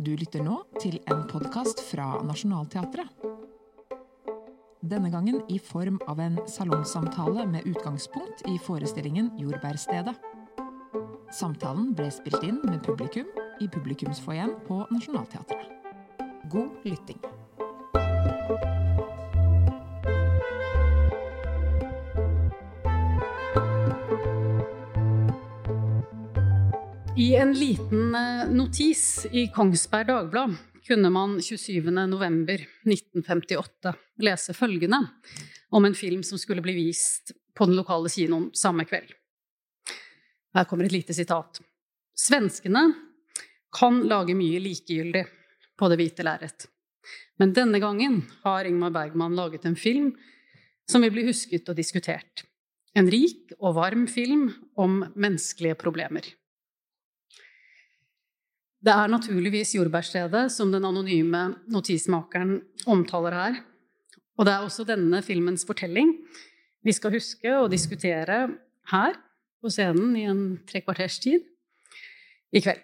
Du lytter nå til en podkast fra Nationaltheatret. Denne gangen i form av en salongsamtale med utgangspunkt i forestillingen Jordbærstedet. Samtalen ble spilt inn med publikum i publikumsfoajeen på Nationaltheatret. God lytting. I en liten eh, notis i Kongsberg Dagblad kunne man 27.11.1958 lese følgende om en film som skulle bli vist på den lokale kinoen samme kveld. Her kommer et lite sitat. Svenskene kan lage mye likegyldig på det hvite lerret. Men denne gangen har Ingmar Bergman laget en film som vil bli husket og diskutert. En rik og varm film om menneskelige problemer. Det er naturligvis Jordbærstedet som den anonyme notismakeren omtaler her. Og det er også denne filmens fortelling vi skal huske og diskutere her på scenen i en trekvarters tid i kveld.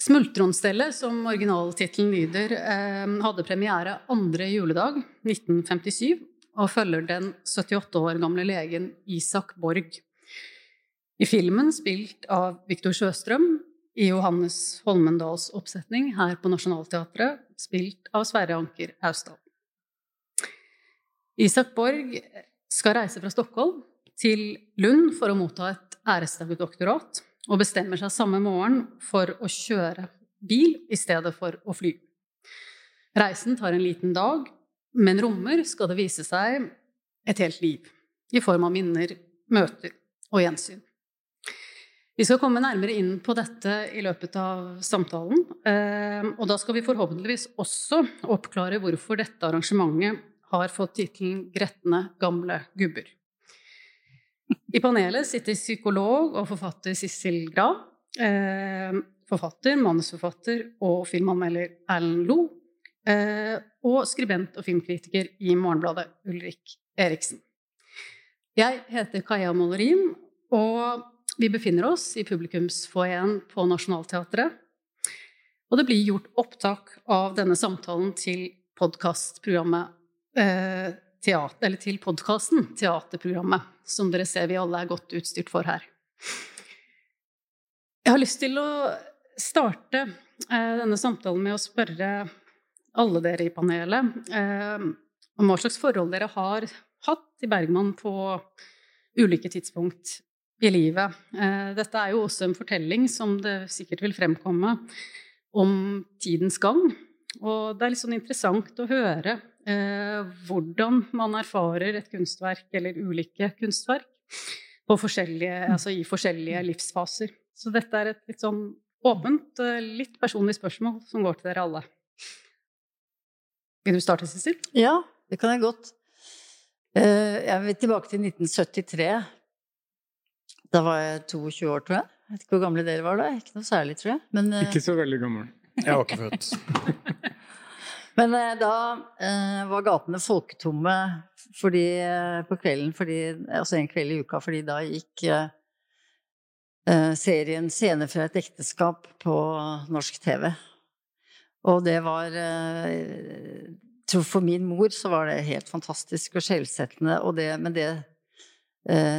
Smultronstellet, som originaltittelen lyder, eh, hadde premiere andre juledag 1957 og følger den 78 år gamle legen Isak Borg. I filmen, spilt av Viktor Sjøstrøm, i Johannes Holmendals oppsetning her på Nationaltheatret, spilt av Sverre Anker Austdal. Isak Borg skal reise fra Stockholm til Lund for å motta et æresdoktorat, og bestemmer seg samme morgen for å kjøre bil i stedet for å fly. Reisen tar en liten dag, men rommer, skal det vise seg, et helt liv, i form av minner, møter og gjensyn. Vi skal komme nærmere inn på dette i løpet av samtalen. Eh, og da skal vi forhåpentligvis også oppklare hvorfor dette arrangementet har fått tittelen 'Gretne gamle gubber'. I panelet sitter psykolog og forfatter Sissel Grav. Eh, forfatter, manusforfatter og filmanmelder Erlend Lo. Eh, og skribent og filmkritiker i Morgenbladet Ulrik Eriksen. Jeg heter Kaja Mollerin, og vi befinner oss i publikumsfoajeen på Nationaltheatret. Og det blir gjort opptak av denne samtalen til podkastprogrammet eh, Eller til podkasten Teaterprogrammet, som dere ser vi alle er godt utstyrt for her. Jeg har lyst til å starte eh, denne samtalen med å spørre alle dere i panelet eh, om hva slags forhold dere har hatt til Bergman på ulike tidspunkt i livet. Eh, dette er jo også en fortelling som det sikkert vil fremkomme om tidens gang. Og det er litt sånn interessant å høre eh, hvordan man erfarer et kunstverk, eller ulike kunstverk, forskjellige, altså i forskjellige livsfaser. Så dette er et litt sånn åpent, eh, litt personlig spørsmål som går til dere alle. Vil du starte, Sissel? Ja, det kan jeg godt. Jeg vil tilbake til 1973. Da var jeg 22 år, tror jeg. Jeg vet ikke hvor gamle dere var da. Ikke noe særlig, tror jeg. Men, eh, ikke så veldig gammel. Jeg var ikke født. Men eh, da eh, var gatene folketomme fordi, på kvelden, fordi, altså en kveld i uka, fordi da gikk serien 'Scener fra et ekteskap' på norsk TV. Og det var tror For min mor så var det helt fantastisk og skjellsettende, men det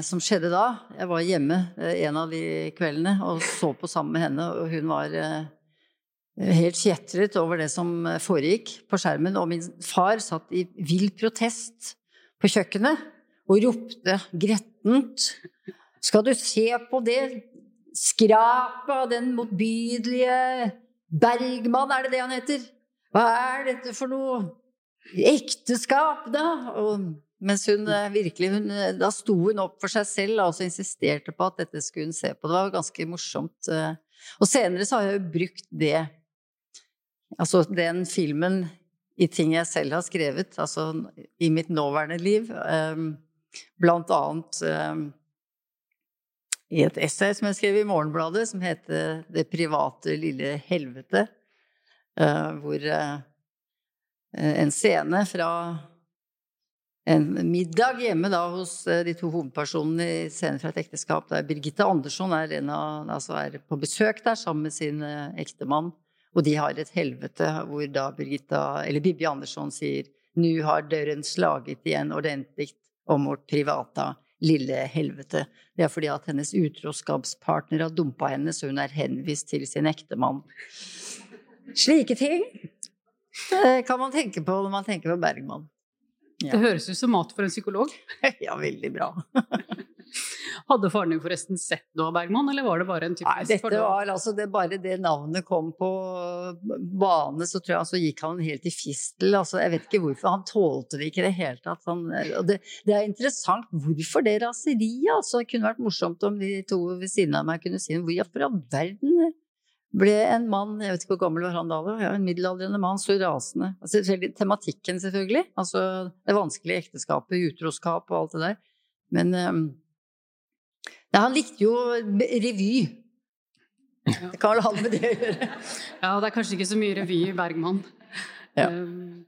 som skjedde da. Jeg var hjemme eh, en av de kveldene og så på sammen med henne, og hun var eh, helt kjetret over det som eh, foregikk på skjermen. Og min far satt i vill protest på kjøkkenet og ropte grettent Skal du se på det skrapet av den motbydelige Bergman, er det det han heter? Hva er dette for noe ekteskap, da? Og mens hun eh, virkelig hun, eh, Da sto hun opp for seg selv og insisterte på at dette skulle hun se på. Det var ganske morsomt. Eh. Og senere så har jeg jo brukt det Altså den filmen i ting jeg selv har skrevet, altså i mitt nåværende liv. Blant annet i et essay som jeg skrev i Morgenbladet, som heter 'Det private lille helvete', hvor en scene fra en middag hjemme da hos eh, de to hovedpersonene i Scenen fra et ekteskap, der Birgitte Andersson er, av, altså er, på besøk der sammen med sin eh, ektemann. Og de har et helvete hvor da Birgitta, eller Bibi Andersson sier nu har døren slaget igjen ordentlig om vårt privata lille helvete. Det er fordi at hennes utroskapspartner har dumpa henne, så hun er henvist til sin ektemann. Slike ting eh, kan man tenke på når man tenker på Bergman. Ja. Det høres ut som mat for en psykolog. Ja, veldig bra. Hadde faren din forresten sett noe av Bergman, eller var det bare en Nei, typisk dette fordom? var altså det, Bare det navnet kom på bane, så tror jeg så gikk han helt i fistel. Altså, jeg vet ikke hvorfor. Han tålte det ikke i det hele tatt. Han, det, det er interessant hvorfor det raseriet. Altså, det kunne vært morsomt om de to ved siden av meg kunne si hvorfor i all verden ble en mann, jeg vet ikke hvor gammel var han da, ja, en middelaldrende mann, så rasende. Altså, selvfølgelig- tematikken, selvfølgelig. Altså det vanskelige ekteskapet, utroskap og alt det der. Men um, ja, han likte jo revy. Det kan vel ha med det å gjøre. Ja, det er kanskje ikke så mye revy i Bergman. Ja. Um,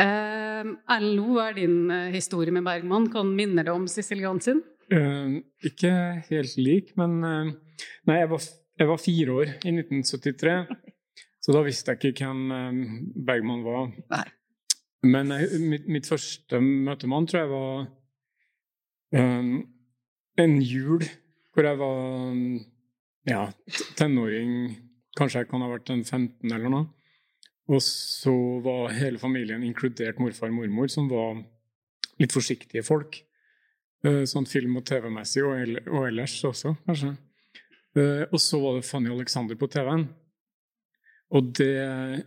um, Lo, hva er din uh, historie med Bergman? Kan minner det om Sicilian sin? Uh, ikke helt lik, men uh, Nei, jeg var, jeg var fire år i 1973, så da visste jeg ikke hvem eh, Bergman var. Nei. Men jeg, mitt, mitt første møte med han tror jeg var um, en jul hvor jeg var ja, t- tenåring. Kanskje jeg kan ha vært en 15 eller noe. Og så var hele familien, inkludert morfar og mormor, som var litt forsiktige folk. Eh, Sånn film- og TV-messig, og ellers også, kanskje. Eh, Og så var det Fanny Alexander på TV-en. Og det,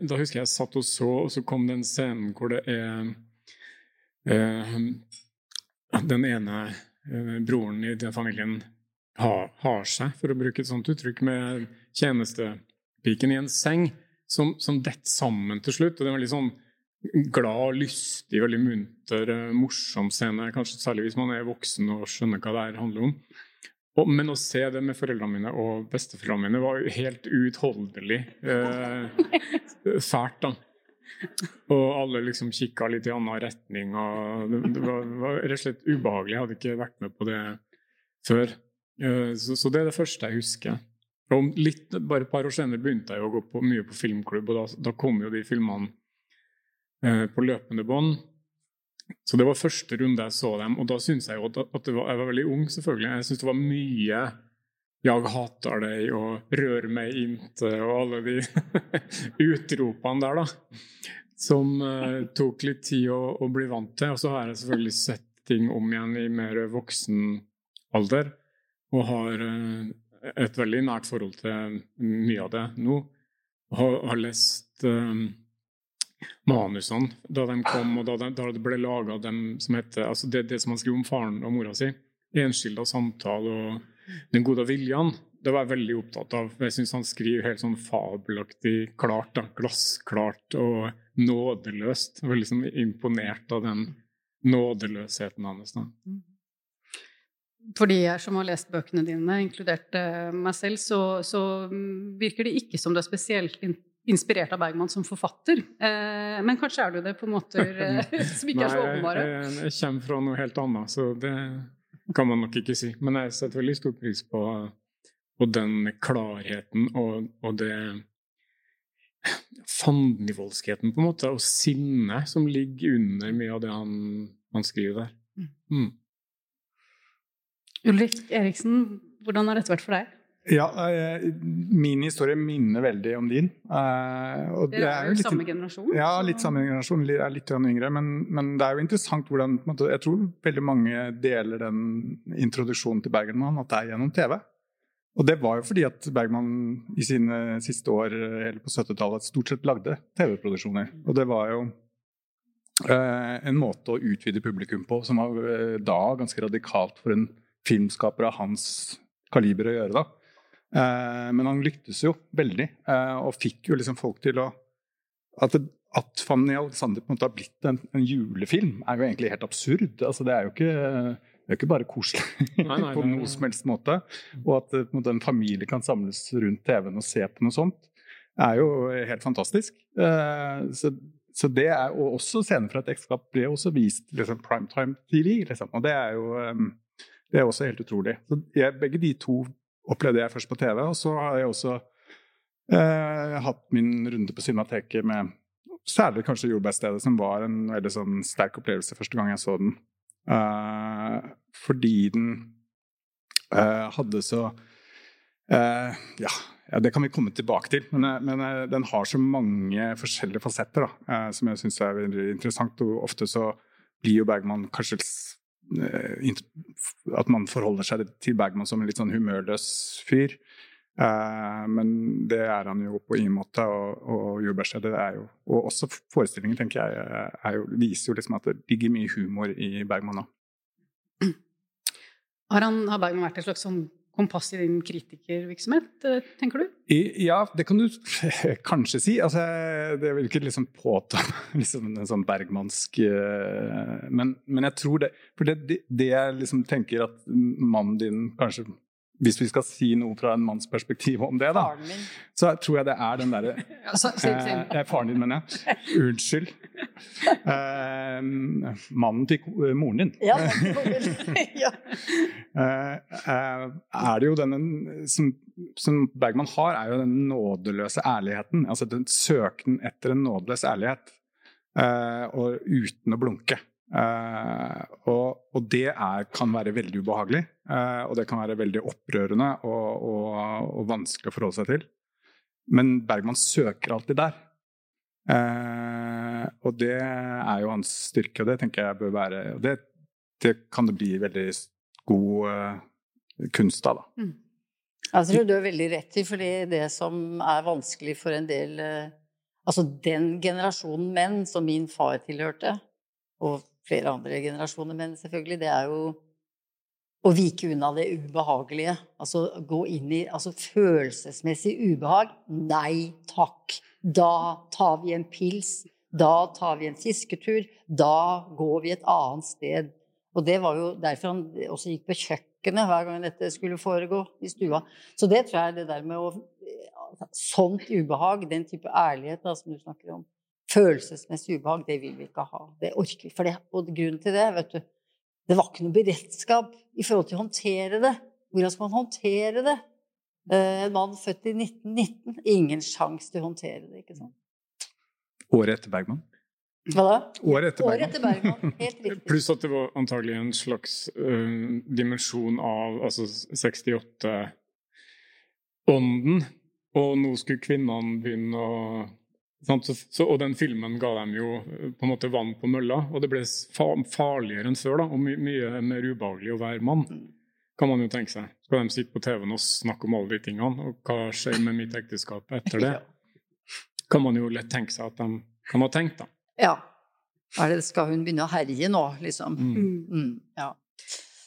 da husker jeg jeg satt og så, og så kom den scenen hvor det er eh, Den ene eh, broren i den familien har, har seg, for å bruke et sånt uttrykk, med tjenestepiken i en seng, som, som detter sammen til slutt. Og det er veldig sånn glad, lystig, veldig munter, eh, morsom scene. Kanskje særlig hvis man er voksen og skjønner hva det her handler om. Og, men å se det med foreldrene mine og besteforeldrene mine var jo helt uutholdelig eh, fælt, da. Og alle liksom kikka litt i annen retning, og det, det var, var rett og slett ubehagelig. Jeg hadde ikke vært med på det før. Eh, så, så det er det første jeg husker. Og litt, bare et par år senere begynte jeg å gå på, mye på filmklubb, og da, da kom jo de filmene eh, på løpende bånd. Så det var første runde jeg så dem, og da syns jeg jo at, var, jeg var veldig ung, selvfølgelig. Jeg syns det var mye 'Jeg hater deg' og 'Rør meg inte' og alle de utropene der, da. Som uh, tok litt tid å, å bli vant til. Og så har jeg selvfølgelig sett ting om igjen i mer voksen alder, og har uh, et veldig nært forhold til mye av det nå. Har, har lest eh, manusene da de kom, og da, de, da det ble laga altså det, det som han skriver om faren og mora si, 'Enskilda samtale' og 'Den gode viljen', det var jeg veldig opptatt av. Jeg syns han skriver helt sånn fabelaktig klart, da, glassklart og nådeløst. Jeg var liksom imponert av den nådeløsheten hans. da. For de som har lest bøkene dine, inkludert eh, meg selv, så, så virker det ikke som du er spesielt inspirert av Bergman som forfatter. Eh, men kanskje er du det på måter eh, som ikke er så Nei, åpenbare. Jeg, jeg, jeg kommer fra noe helt annet, så det kan man nok ikke si. Men jeg setter veldig stor pris på, på den klarheten og, og det fandenivoldskheten, på en måte, og sinnet som ligger under mye av det han, han skriver der. Mm. Ulrik Eriksen, hvordan har dette vært for deg? Ja, eh, min historie minner veldig om din. Eh, og det Dere er jo litt, samme generasjon. ja, litt samme generasjon, Jeg er litt yngre, men, men det er jo interessant hvordan måte, Jeg tror veldig mange deler den introduksjonen til Bergman, at det er gjennom TV. Og det var jo fordi at Bergman i sine siste år eller på 70-tallet stort sett lagde TV-produksjoner. Og det var jo eh, en måte å utvide publikum på som var eh, da ganske radikalt for en filmskaper av hans kaliber å gjøre. da. Eh, men han lyktes jo veldig, eh, og fikk jo liksom folk til å At, at Fanny Alexander på en måte har blitt en, en julefilm, er jo egentlig helt absurd. Altså, det er jo ikke, det er ikke bare koselig Nei, nei, på det er- noe som helst måte. Og at eh, på en måte, en familie kan samles rundt TV-en og se på noe sånt, er jo helt fantastisk. Så, så det er, og også scener fra et ekteskap ble også vist liksom, primetime-TV. Liksom, og det er jo det er også helt utrolig. Så jeg, begge de to opplevde jeg først på TV, og så har jeg også eh, hatt min runde på Cinemateket med særlig kanskje Jordbærstedet, som var en veldig sånn sterk opplevelse første gang jeg så den. Eh, fordi den eh, hadde så eh, ja, det kan vi komme tilbake til. Men, eh, men eh, den har så mange forskjellige fasetter da, som jeg syns er veldig interessant. Og ofte så blir jo Bergman kanskje At man forholder seg til Bergman som en litt sånn humørløs fyr. Eh, men det er han jo på ingen måte, og, og Jordbærstedet er jo Og også forestillingen, tenker jeg, jo, viser jo liksom at det ligger mye humor i Bergman òg. Har, har Bergman vært et slags sånn kompass i din kritikervirksomhet, eh, tenker du? Ja, det kan du kanskje si. Altså, det vil ikke liksom påta liksom en sånn bergmansk eh, men, men jeg tror det For det, det jeg liksom tenker at mannen din kanskje Hvis vi skal si noe fra en manns perspektiv om det, da, så tror jeg det er den derre. Eh, faren din, mener jeg. Unnskyld. Eh, mannen til moren din. Ja, ja. Eh, eh, er det jo denne som, som Bergman har, er jo den nådeløse ærligheten. Altså den søken etter en nådeløs ærlighet. eh, og uten å blunke. Eh, og, og det er, kan være veldig ubehagelig. eh, og det kan være veldig opprørende og, og, og vanskelig å forholde seg til. Men Bergman søker alltid der. Eh, og det er jo hans styrke, og det tenker jeg bør være og det, det kan det bli veldig god eh, kunst av, da. Jeg tror du har veldig rett i, fordi det som er vanskelig for en del eh, Altså den generasjonen menn som min far tilhørte, og flere andre generasjoner men selvfølgelig, det er jo å vike unna det ubehagelige. Altså gå inn i altså følelsesmessig ubehag. Nei takk. Da tar vi en pils. Da tar vi en fisketur. Da går vi et annet sted. Og det var jo derfor han også gikk på kjøkkenet hver gang dette skulle foregå i stua. Så det tror jeg det der med å Sånt ubehag, den type ærlighet da, som du snakker om, følelsesmessig ubehag, det vil vi ikke ha. Det orker vi. For det, og grunnen til det, vet du, det var ikke noe beredskap i forhold til å håndtere det. Hvordan skal man håndtere det? Eh, En mann født i 1919, ingen sjanse til å håndtere det, ikke sant? Året etter Bergman. Hva da? Året etter Året Bergman. etter Bergman, helt riktig. Pluss at det var antagelig en slags uh, dimensjon av altså 68-ånden. Og nå skulle kvinnene begynne å? Så, så, Og den filmen ga dem jo øh, på en måte vann på mølla, og det ble farligere enn før. da, Og my mye mer ubehagelig å være mann, kan man jo tenke seg. Skal de sitte på TV-en og snakke om alle de tingene, og hva skjer med mitt ekteskap etter det? Kan man jo lett tenke seg at de kan ha tenkt, da. Ja. Er det, skal hun begynne å herje nå, liksom? Mm. Mm, ja.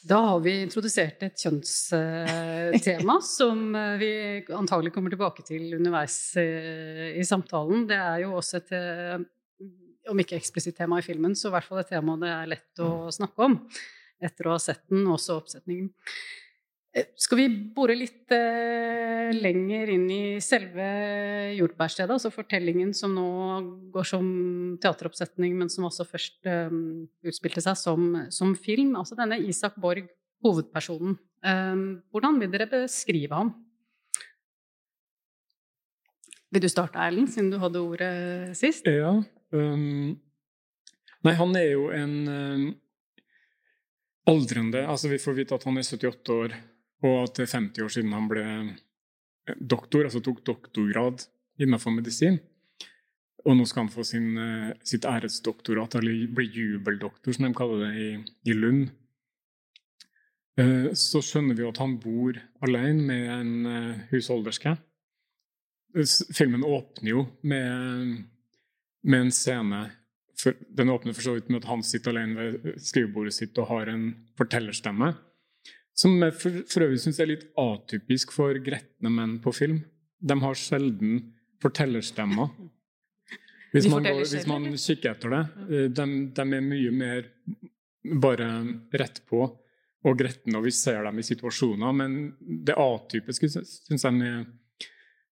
Da har vi introdusert et kjønnstema som eh, vi antagelig kommer tilbake til underveis eh, i samtalen. Det er jo også et, eh, om ikke eksplisitt tema i filmen, så i hvert fall et tema det er lett å snakke om etter å ha sett den, også oppsetningen. Eh, Skal vi bore litt eh, lenger inn i selve Jordbærstedet, altså fortellingen som nå går som teateroppsetning, men som også først eh, utspilte seg som, som film. Altså denne Isak Borg, hovedpersonen. Eh, hvordan vil dere beskrive ham? Vil du starte, Erlend, siden du hadde ordet sist? Ja. Um, nei, han er jo en um, aldrende Altså, vi får vite at han er 78 år, og at det er 50 år siden han ble doktor, altså tok doktorgrad innenfor medisin. Og nå skal han få sin, eh, sitt æresdoktorat, eller bli jubeldoktor, som de kaller det, i, i Lund. Eh, Så skjønner vi at han bor alene med en eh, husholderske. Filmen åpner jo med, med en scene for, Den åpner for så vidt med at han sitter alene ved skrivebordet sitt og har en fortellerstemme. Som jeg for, for øvrig syns er litt atypisk for gretne menn på film. De har sjelden fortellerstemmer. Hvis man, går, hvis man kikker etter det. eh, De, de er mye mer bare rett på og gretne, og vi ser dem i situasjoner. Men det atypiske, syns jeg, med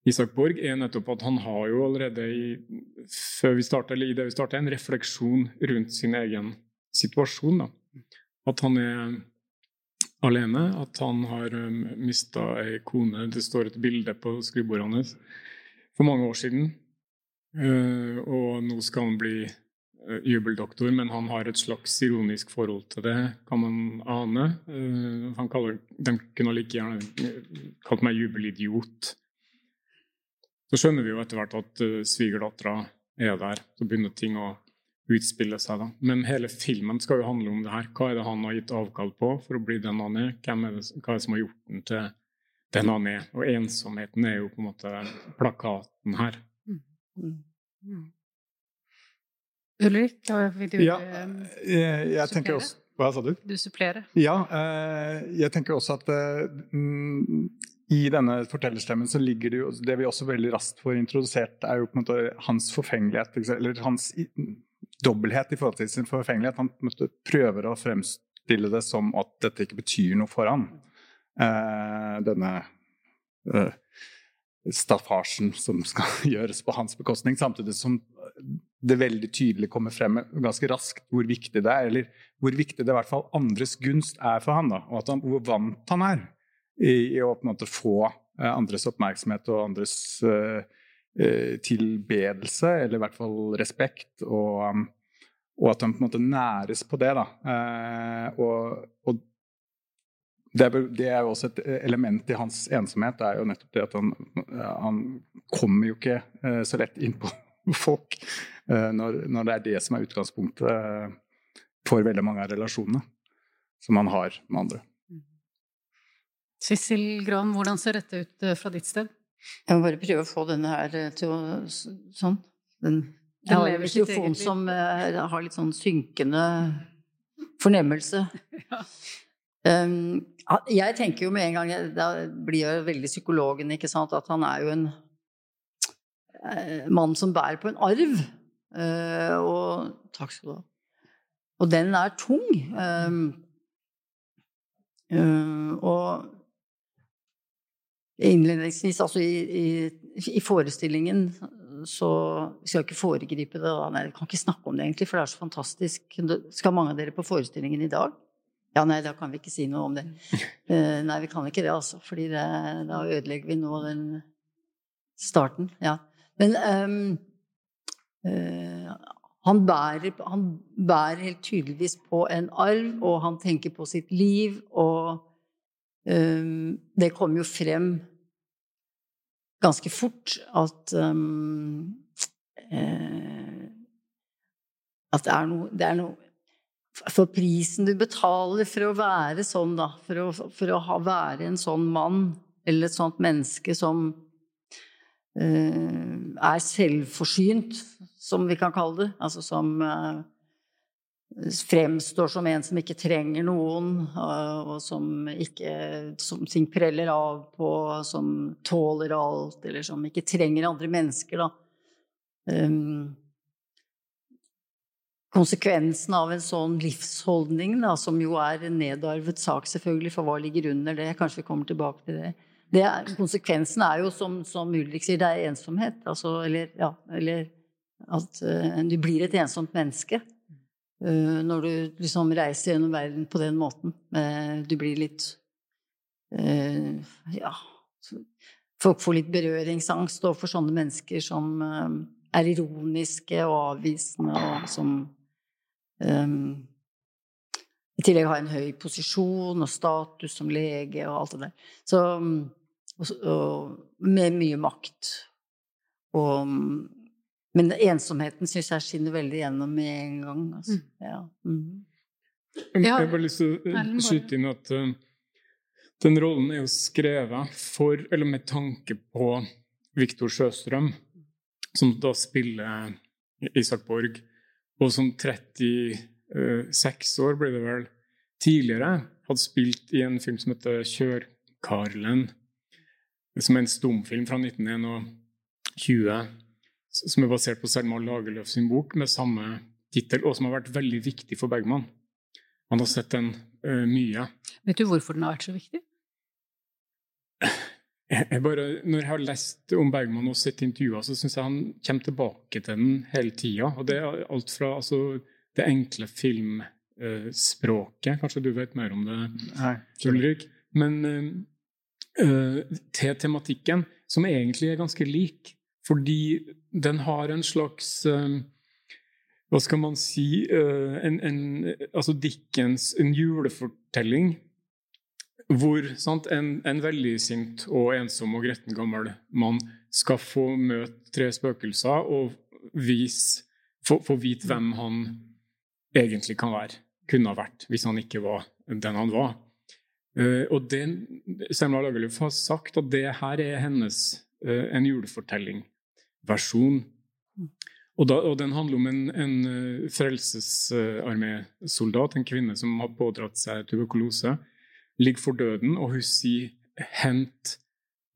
Isak Borg, er nettopp at han har jo allerede i, før vi starter, eller i det vi starter, en refleksjon rundt sin egen situasjon. Da. At han er alene, at han har um, mista ei kone. Det står et bilde på skrivebordet hans for mange år siden. Eh, og nå skal han bli eh, jubeldoktor, men han har et slags ironisk forhold til det, kan man ane. Eh, han kaller, de kunne like gjerne kalt meg jubelidiot. Så skjønner vi jo etter hvert at uh, svigerdattera er der. Så begynner ting å utspille seg. da. Men hele filmen skal jo handle om det her. Hva er det han har gitt avkall på for å bli den han er? Hvem er det, hva er det som har gjort den til den han er? Og ensomheten er jo på en måte plakaten her. Mm. Ulrik, hva vil du Ja, eh, Jeg, jeg Supplere? også Hva sa du? du supplerer. Ja, eh, jeg tenker også at eh, mm, i denne fortellerstemmen så ligger det jo Det vi også veldig raskt får introdusert, er jo på en måte hans forfengelighet, eller hans dobbelthet i forhold til sin forfengelighet. Han måtte prøver å fremstille det som at dette ikke betyr noe for han. Eh, denne eh, staffasjen som skal gjøres på hans bekostning, samtidig som det veldig tydelig kommer frem ganske raskt hvor viktig det er, eller hvor viktig det i hvert fall andres gunst er for han, da, og at han, hvor vant han er i, i å på en måte få eh, andres oppmerksomhet og andres eh, tilbedelse, eller i hvert fall respekt, og, um, og at han på en måte næres på det. da. Eh, og, og det er, det er jo også et element i hans ensomhet, det er jo nettopp det at han, han kommer jo ikke eh, så lett inn på folk eh, når, når det er det som er utgangspunktet eh, for veldig mange av relasjonene som han har med andre. Sissel Gran, hvordan ser dette ut eh, fra ditt sted? Jeg må bare prøve å få denne her eh, til å sånn. Den, Den jeg har en mikrofon som uh, har litt sånn synkende fornemmelse. Ja. Um, jeg tenker jo med en gang Da blir jeg veldig psykologen, ikke sant, at han er jo en uh, mann som bærer på en arv. Uh, og Takk skal du ha. Og den er tung. Um, og innledningsvis, altså i, i, i forestillingen så Vi skal ikke foregripe det, da. Nei, jeg kan ikke snakke om det egentlig, for det er så fantastisk. Skal mange av dere på forestillingen i dag? Ja, nei, da kan vi ikke si noe om det. Uh, nei, vi kan ikke det, altså. fordi det, da ødelegger vi nå den starten. Ja. Men um, uh, han, bærer, han bærer helt tydeligvis på en arv, og han tenker på sitt liv, og um, det kommer jo frem ganske fort at um, eh, At det er noe, det er noe for prisen du betaler for å være sånn, da, for å, for å ha, være en sånn mann eller et sånt menneske som eh, er selvforsynt, som vi kan kalle det, altså som eh, fremstår som en som ikke trenger noen, eh, og som ikke som ting preller av på, som tåler alt, eller som ikke trenger andre mennesker, da. Um, konsekvensen av en sånn livsholdning, da, som jo er en nedarvet sak, selvfølgelig, for hva ligger under det? Kanskje vi kommer tilbake til det. det er, konsekvensen er jo, som, som Ulrik sier, det er ensomhet. Altså, eller, ja, eller at uh, du blir et ensomt menneske. Uh, når du liksom reiser gjennom verden på den måten. Uh, du blir litt Ja Folk får litt berøringsangst overfor sånne mennesker som er ironiske og avvisende, og som um, i tillegg har en høy posisjon og status som lege og alt det der. Så, og, og med mye makt. Og, men ensomheten syns jeg skinner veldig gjennom med en gang. Altså. Ja. Mm. Jeg har bare lyst til å Erlend, skyte inn at uh, den rollen er jo skrevet for, eller med tanke på Viktor Sjøstrøm, som da spiller Isak Borg, og som 36 år, blir det vel, tidligere hadde spilt i en film som heter Kjørkarlen, som er en stumfilm fra 1921, som er basert på Selma Lagerlöf sin bok med samme tittel, og som har vært veldig viktig for Bergman. Han har sett den uh, mye. Vet du hvorfor den har vært så viktig? Jeg, bare, når jeg har lest om Bergman og sett intervjuer, så syns jeg han kommer tilbake til den hele tida. Og det er alt fra altså, det enkle filmspråket Kanskje du vet mer om det, Nei, Ulrik? Men eh, eh, til tematikken, som egentlig er ganske lik. fordi den har en slags eh, Hva skal man si eh, en, en, Altså Dickens en julefortelling hvor sant, en, en sint og ensom og gretten gammel mann skal få møte tre spøkelser og vise, få, få vite hvem han egentlig kan være, kunne ha vært, hvis han ikke var den han var. Uh, og det, Selma Lagerlöf har sagt at det her er hennes uh, en julefortelling versjon. Og, da, og, den handler om en, en uh, frelsesarmésoldat, en kvinne som har pådratt seg tuberkulose, ligger for døden, og hun sier 'hent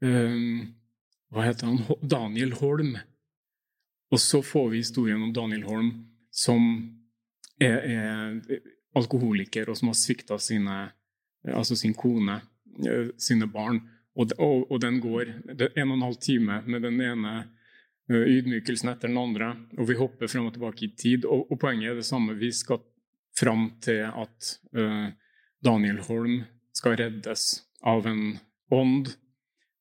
um, Hva heter han? Daniel Holm. Og så får vi historien om Daniel Holm som er, er alkoholiker, og som har svikta altså sin kone, sine barn. Og, og, og den går det en og en halv time med den ene Eh, ydmykelsen etter den andre, og vi hopper frem og tilbake i tid. Og, og poenget er det samme. Vi skal fram til at uh, Daniel Holm skal reddes av en ånd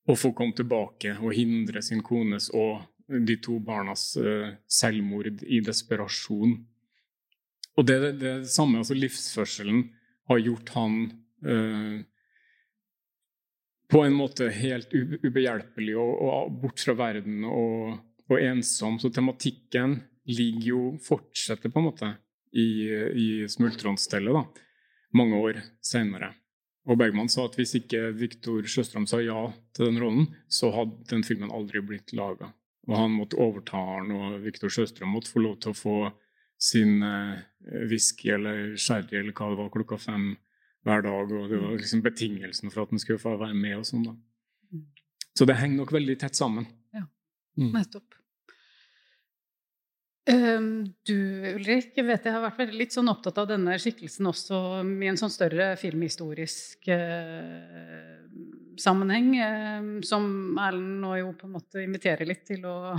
og få komme tilbake og hindre sin kones og de to barnas uh, selvmord i desperasjon. Og det, det, det samme, altså livsførselen, har gjort han uh, på en måte helt ubehjelpelig og, og bort fra verden og og ensom. Så tematikken ligger jo fortsetter på en måte i, i Smultronstellet da, mange år senere. Og Bergman sa at hvis ikke Viktor Sjøstrøm sa ja til den rollen, så hadde den filmen aldri blitt laga. Og han måtte overta den, og Viktor Sjøstrøm måtte få lov til å få sin eh, whisky eller sherry eller hva det var klokka fem hver dag. Og det var liksom betingelsen for at han skulle få være med. og sånn da. Mm. Så det henger nok veldig tett sammen. Mm. nettopp. Ehm, du Ulrik, vet jeg har vært litt sånn opptatt av denne skikkelsen også i en sånn større filmhistorisk eh, sammenheng, eh, som Erlend nå jo på en måte inviterer litt til å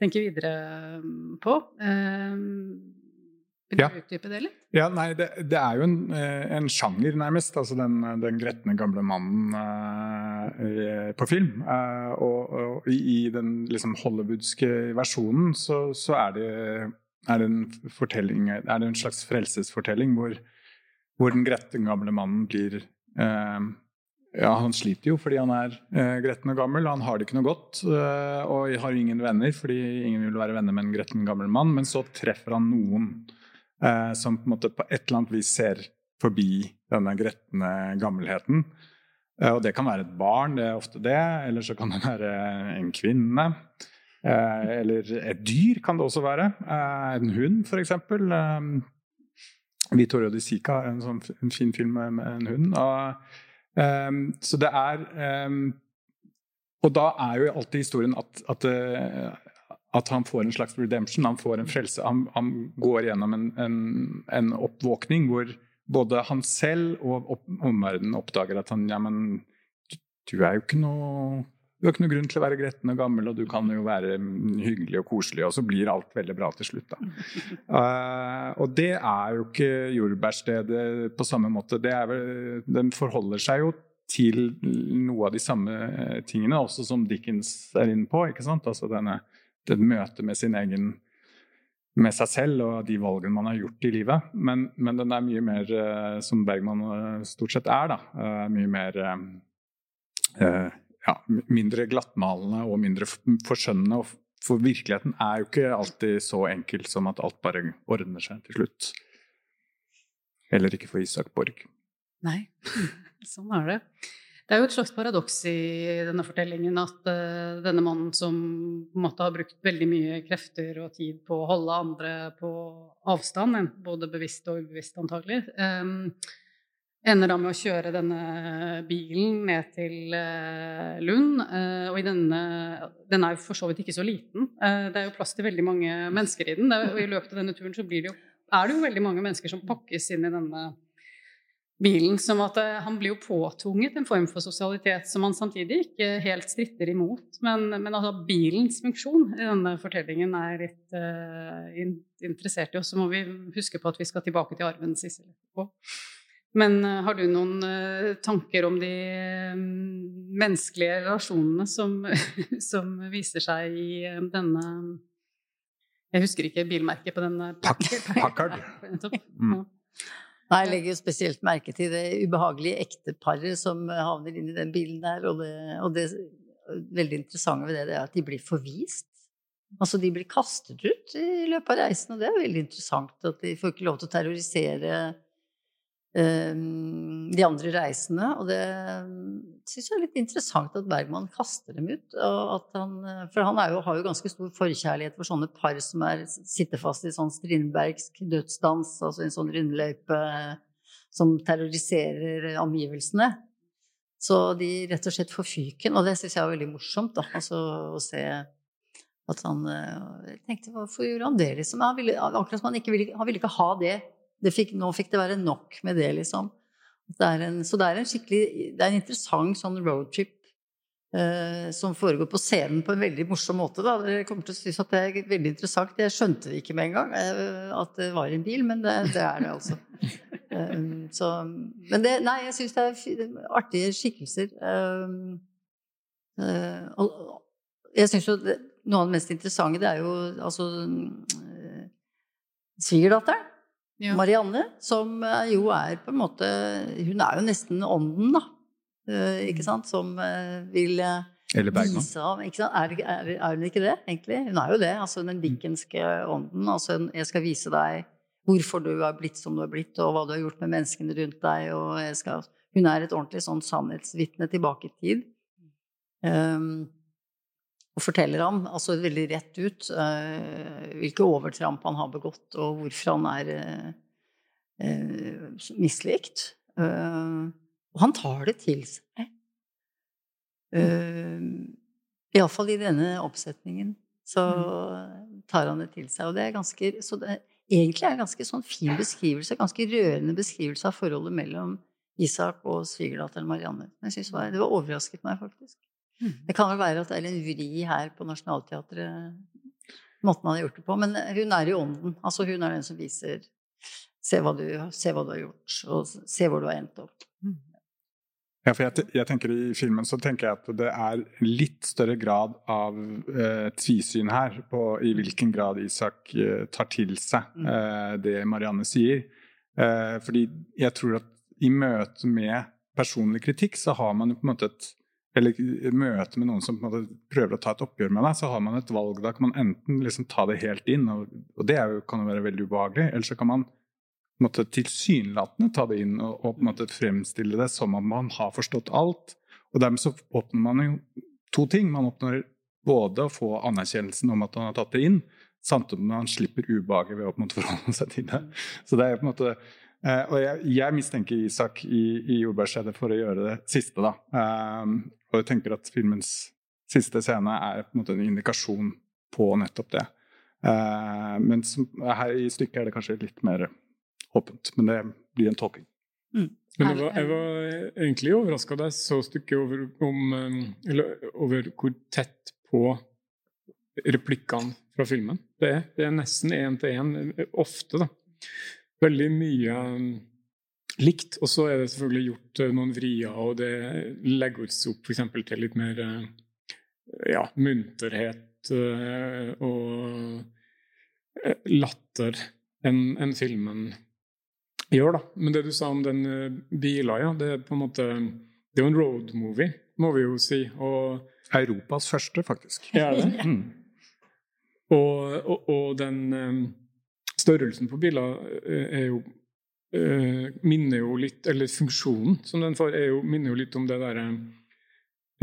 tenke videre på. Eh, vil du ja. utdype det litt? Ja, nei, det, det er jo en, eh, en, sjanger, nærmest. Altså den, den gretne gamle mannen uh, på film. Uh, og, og, i den liksom, hollywoodske versjonen så, så er, det, er, det, en fortelling Er det en slags frelsesfortelling hvor, hvor den gretne gamle mannen blir uh, ja, Han sliter jo fordi han er eh, gretten og gammel. Han har det ikke noe godt eh, og har ingen venner fordi ingen vil være venner med en gretten gammel mann. Men så treffer han noen eh, som på, på et eller annet vis ser forbi denne gretne gammelheten. Eh, og det kan være et barn, det er ofte det. Eller så kan det være en kvinne. Eh, eller et dyr kan det også være. Eh, en hund, f.eks. Eh, Vittorio di Sica har en, sånn, en fin film med, med en hund. Og, eh, så det er Og da er jo alltid historien at, at at han får en slags redemption, han får en frelse. Han, han går gjennom en, en, en, oppvåkning hvor både han selv og opp, omverdenen oppdager at han ja, men du er jo ikke noe du har ikke noe grunn til å være gretten og gammel, og du kan jo være hyggelig og koselig, og så blir alt veldig bra til slutt. Da. Uh, og det er jo ikke jordbærstedet på samme måte. Det er vel, den forholder seg jo til noe av de samme tingene, også som Dickens er inne på. ikke sant? Altså denne et møte med sin egen med seg selv og de valgene man har gjort i livet. Men, men den er mye mer, uh, som Bergman uh, stort sett er, da, uh, mye mer ja, mindre glattmalende og mindre forskjønnende. For virkeligheten er jo ikke alltid så enkel som at alt bare ordner seg til slutt. Heller ikke for Isak Borg. Nei, sånn er det. Det er jo et slags paradoks i denne fortellingen at uh, denne mannen som måtte ha brukt veldig mye krefter og tid på å holde andre på avstand, både bevisst og ubevisst antagelig, um, ender da med å kjøre denne bilen ned til uh, Lund. Uh, og denne Den er jo for så vidt ikke så liten. det er jo plass til veldig mange mennesker i den. og I løpet av denne turen så det jo, er det jo veldig mange mennesker som pakkes inn i denne bilen. som at eh, Han blir jo påtvunget en form for sosialitet som han samtidig ikke helt stritter imot. Men, men altså, bilens funksjon i denne fortellingen er litt uh, interessert i oss. Så må vi huske på at vi skal tilbake til arven Sissel på. Men uh, har du noen uh, tanker om de menneskelige relasjonene som, som, viser seg i denne Jeg husker ikke bilmerket på denne Packard. mm. Nei, jeg legger jo spesielt merke til det ubehagelige ekteparet som havner inn i den bilen der, og det, og det veldig interessante ved det, det er at de blir forvist. Altså, de blir kastet ut i løpet av reisen, og det er veldig interessant. At de får ikke lov til å terrorisere de andre reisende. Og det syns jeg er litt interessant at Bergman kaster dem ut. Han, for han jo, har jo ganske stor forkjærlighet for sånne par som er, sitter fast i sånn strindbergsk dødsdans, altså en sånn rundløype som terroriserer omgivelsene. Så de rett og slett får fyken, og det syns jeg er veldig morsomt, da, altså, å se at han eh, Jeg tenkte, hvorfor gjorde han det, liksom? Han ville, akkurat som han ikke ville, han ville ikke ha det. Det fikk, nå fikk det være nok med det, liksom. Det en, så det er en skikkelig Det er en interessant sånn roadtrip eh, som foregår på scenen på en veldig morsom måte. Da. Dere kommer til å synes at det er veldig interessant. Jeg skjønte det ikke med en gang eh, at det var en bil, men det, det er det altså. Um, så, men det, nei, jeg syns det er artige skikkelser. Um, uh, og jeg syns jo det, noe av det mest interessante, det er jo altså svigerdatteren. Ja. Marianne, som jo er på en måte Hun er jo nesten ånden, da. Uh, ikke mm. sant? Som vil vise ham, ikke sant? Er, er, er, hun ikke det, egentlig? Hun er jo det. Altså den dickenske ånden. Altså, jeg skal vise deg hvorfor du har blitt som du har blitt, og hva du har gjort med menneskene rundt deg. Og skal, hun er et ordentlig sånn sannhetsvitne tilbake i tid. Um, og forteller ham altså veldig rett ut uh, hvilke overtramp han har begått, og hvorfor han er uh, uh, mislikt. og han tar det til seg. Uh, Iallfall i denne oppsetningen så mm. tar han det til seg. Og det er ganske Så det, egentlig er en ganske sånn fin beskrivelse, ganske rørende beskrivelse av forholdet mellom Isak og svigerdatteren Marianne. Jeg synes var, Det var overrasket meg, faktisk. Mm. Det kan vel være at det er en vri her på Nationaltheatret, måten man har gjort det på. Men hun er i ånden. Altså hun er den som viser Se hva du, se hva du har gjort, og se hvor du har endt opp. Mm. Ja, for jeg, jeg, tenker I filmen så tenker jeg at det er litt større grad av eh, tvisyn her på i hvilken grad Isak eh, tar til seg mm. eh, det Marianne sier. Eh, fordi jeg tror at i møte med personlig kritikk så har man jo på en måte et eller møte med noen som prøver å ta et oppgjør med deg, så har man et valg. Da kan man enten liksom ta det helt inn, og, og det jo, kan jo være veldig ubehagelig, eller så kan man tilsynelatende ta det inn og, og, på en måte fremstille det som om man har forstått alt. Og dermed så oppnår man jo to ting. Man oppnår både å få anerkjennelsen om at man har tatt det inn, samtidig som man slipper ubehaget ved å på en måte forholde seg til det. Så det er på en måte Uh, Og jeg, jeg, mistenker Isak i, i Jordbærstedet for å gjøre det siste, da. Um, og jeg tenker at filmens siste scene er på en måte en indikasjon på nettopp det. Uh, men som, her i stykket er det kanskje litt mer åpent. Men det blir en tolking. Mm. Men var, jeg var egentlig overraska da jeg så stykket over, om, um, eller, over hvor tett på replikkene fra filmen det er. Det er nesten én til én, ofte, da. Veldig mye um, likt. Og så er det selvfølgelig gjort uh, noen vrier, og det legges opp f.eks. til litt mer uh, ja, munterhet uh, og latter enn en filmen gjør, da. Men det du sa om den bila, ja, det er på en måte Det er jo en road movie, må vi jo si. Og Europas første, faktisk. Ja, det? Mm. Og, og, og, den størrelsen på biler eh, er jo Minner jo litt Eller funksjonen som den får, jo, minner jo litt om det derre um,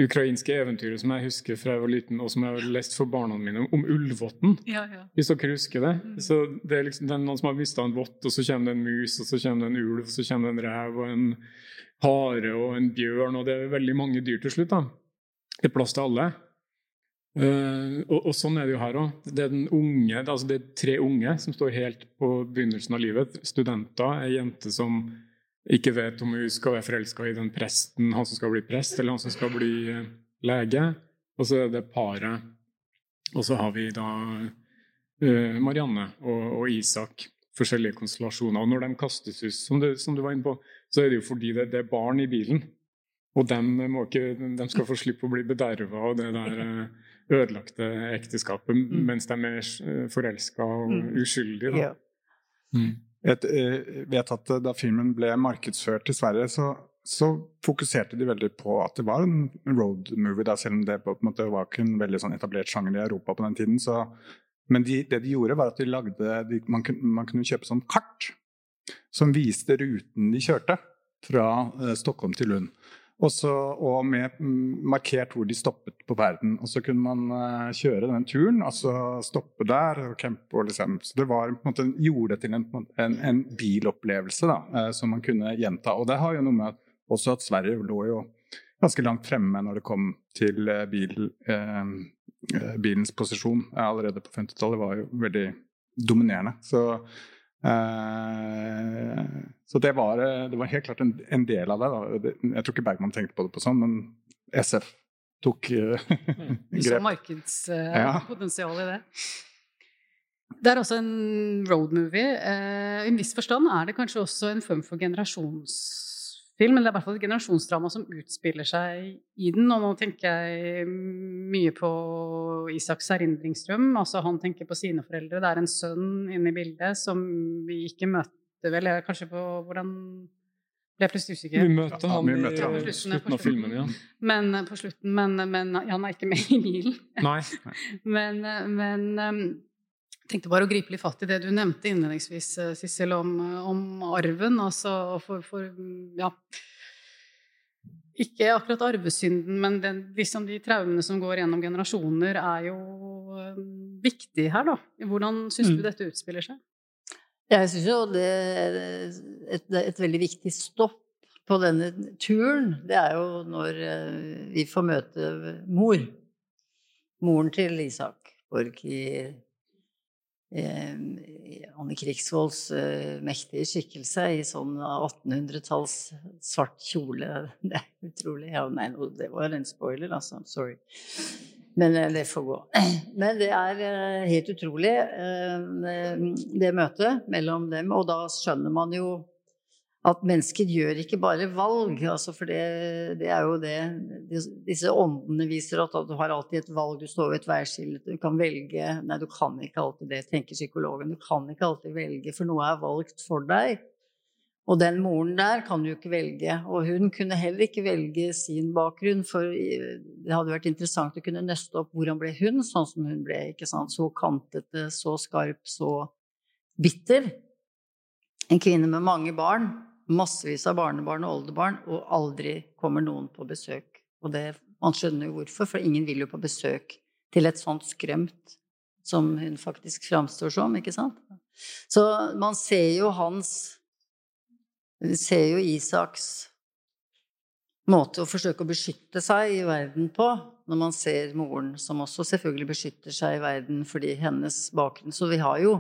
ukrainske eventyret som jeg husker fra jeg var liten, og som jeg har lest for barna mine, om Ulvåtten. Ja, ja. Hvis dere husker det. Mm. Så det er liksom det er noen som har mista en vott, og så kommer det en mus, og så kommer det en ulv, og så kommer det en rev og en hare og en bjørn, og det er veldig mange dyr til slutt. da. Det er plass til alle. Uh, og, og, sånn er det jo her òg. Det altså det er tre unge som står helt på begynnelsen av livet. Studenter, ei jente som ikke vet om hun skal være forelska i den presten, han som skal bli prest, eller han som skal bli eh, lege. Og så er det paret. Og så har vi da uh, Marianne og, og, Isak. forskjellige konstellasjoner. Og når de kastes ut, som du, som du var inne på, så er det jo fordi det, det er barn i bilen. Og de, ikke, de, skal få slippe å bli bederva og det der ødelagte ekteskapet mm. mens de er mer forelska og mm. uskyldige. Da. Ja. Mm. Jeg vet at da filmen ble markedsført i Sverige, så, så, fokuserte de veldig på at det var en road movie, da, selv om det på en måte var ikke en veldig sånn etablert sjanger i Europa på den tiden. Så, men de, det de gjorde, var at de lagde de, man, kunne, man, kunne kjøpe sånn kart som viste ruten de kjørte fra uh, Stockholm til Lund. Også, og med markert hvor de stoppet på verden. Og så kunne man uh, kjøre den turen, altså stoppe der og campe. Og liksom. Så det var, måte, gjorde det til en, en, en bilopplevelse da, uh, som man kunne gjenta. Og det har jo noe med at, også at Sverige lå jo ganske langt fremme når det kom til uh, bil, bilens posisjon. Allerede på 50-tallet var jo veldig dominerende. Så Eh, så det var, det var, helt klart en, en del av det, da. Jeg tror ikke Bergman tenkte på det på sånn, men SF tok uh, grep. Så markedspotensial uh, ja. i det. Det er også en roadmovie. Uh, I en viss forstand er det kanskje også en form for generasjons film, men det er i hvert fall et generasjonsdrama som utspiller seg i den. Og nå tenker jeg mye på Isaks erindringsdrøm. Altså han tenker på sine foreldre. Det er en sønn inne i bildet som vi ikke møter vel. Kanskje på hvordan ble jeg plutselig usikker. Vi møter han ja, i slutten, slutten av filmen, ja. Men på slutten, men, men ja, han er ikke med i bilen. Nei. men, men um, tenkte bare å gripe litt fatt i det du nevnte innledningsvis, eh, Sissel, om, eh, om, arven. Altså for, for, ja Ikke akkurat arvesynden, men den, liksom de traumene som går gjennom generasjoner, er jo uh, viktig her, da. Hvordan syns mm. du dette utspiller seg? Jeg syns jo det er et, et, veldig viktig stopp på denne turen. Det er jo når vi får møte mor. Moren til Isak Borch i eh, Anne Krigsvolds eh, mektige skikkelse i sånn 1800-talls svart kjole. Det er utrolig. Ja, nei, det var en spoiler, altså. Sorry. Men eh, det får gå. Men det er eh, helt utrolig, eh, det møtet mellom dem. Og da skjønner man jo at mennesker gjør ikke bare valg. Altså for det, det, er jo det Disse åndene viser at, du har alltid et valg. Du står ved et veiskille. Du kan velge Nei, du kan ikke alltid det, tenker psykologen. Du kan ikke alltid velge, for noe er valgt for deg. Og den moren der kan du ikke velge. Og hun kunne heller ikke velge sin bakgrunn, for det hadde vært interessant å kunne nøste opp hvordan ble hun sånn som hun ble. ikke sant? Så kantete, så skarp, så bitter. En kvinne med mange barn massevis av barnebarn og oldebarn, og aldri kommer noen på besøk. Og det, man skjønner jo hvorfor, for ingen vil jo på besøk til et sånt skrømt som hun faktisk framstår som, ikke sant? Så man ser jo hans Ser jo Isaks måte å forsøke å beskytte seg i verden på, når man ser moren, som også selvfølgelig beskytter seg i verden fordi hennes bakgrunn Så vi har jo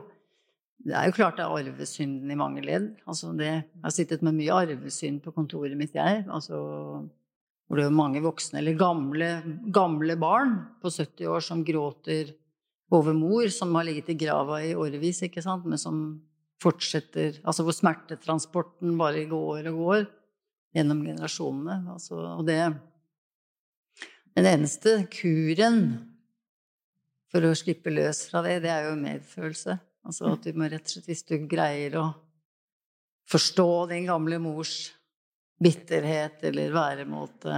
det er jo klart det er arvesynden i mange ledd. Altså det, jeg har sittet med mye arvesynd på kontoret mitt, jeg. Altså, hvor det er mange voksne, eller gamle, gamle barn på 70 år som gråter over mor, som har ligget i grava i årevis, ikke sant, men som fortsetter Altså hvor smertetransporten bare går og går gjennom generasjonene. Altså, og det Den eneste kuren for å slippe løs fra det, det er jo medfølelse. Altså at du må rett og slett, hvis du greier å forstå din gamle mors bitterhet eller væremåte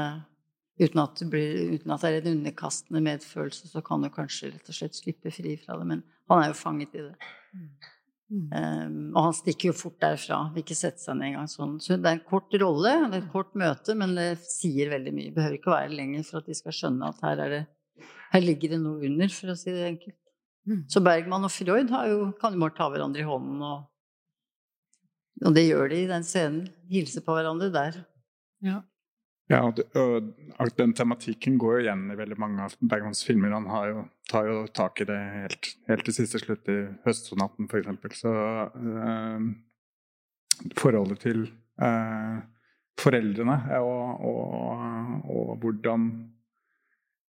uten at, blir, uten at det er en underkastende medfølelse, så kan du kanskje rett og slett slippe fri fra det. Men han er jo fanget i det. Mm. Um, og han stikker jo fort derfra. Vil ikke sette seg ned engang sånn. Så det er en kort rolle, det er et kort møte, men det sier veldig mye. Behøver ikke å være lenger for at de skal skjønne at her, det, her ligger det noe under, for å si det enkelt. Mm. Så Bergman og Freud jo, kan jo bare ta hverandre i hånden, og, og, det gjør de i den scenen. Hilse på hverandre der. Ja. Ja, og den tematikken går jo igjen i veldig mange av Bergmans filmer. Han jo, tar jo tak i det helt, helt til siste slutt i 'Høstsonaten', f.eks. Så øh, forholdet til øh, foreldrene og, og, og, hvordan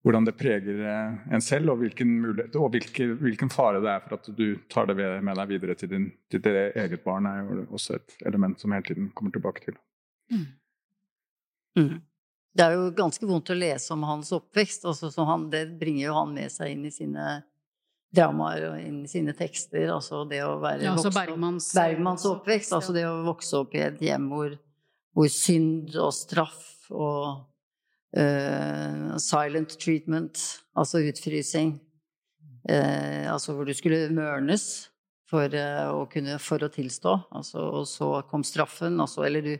hvordan det preger eh, en selv, og hvilken, mulighet, og hvilken, hvilken fare det er for at du tar det med deg videre til, din, til ditt eget barn, er jo også et element som hele tiden kommer tilbake til. Mm. Mm. Det er jo ganske vondt å lese om hans oppvekst. Altså, han, det bringer jo han med seg inn i sine dramaer og inn i sine tekster. Altså det å være ja, altså Bergmans, Bergmans, oppvekst. Altså det å vokse opp i et hjem hvor, hvor synd og straff og uh, silent treatment, altså utfrysing uh, Altså hvor du skulle mørnes for, uh, å, kunne, for å tilstå. Altså, og så kom straffen, altså, eller du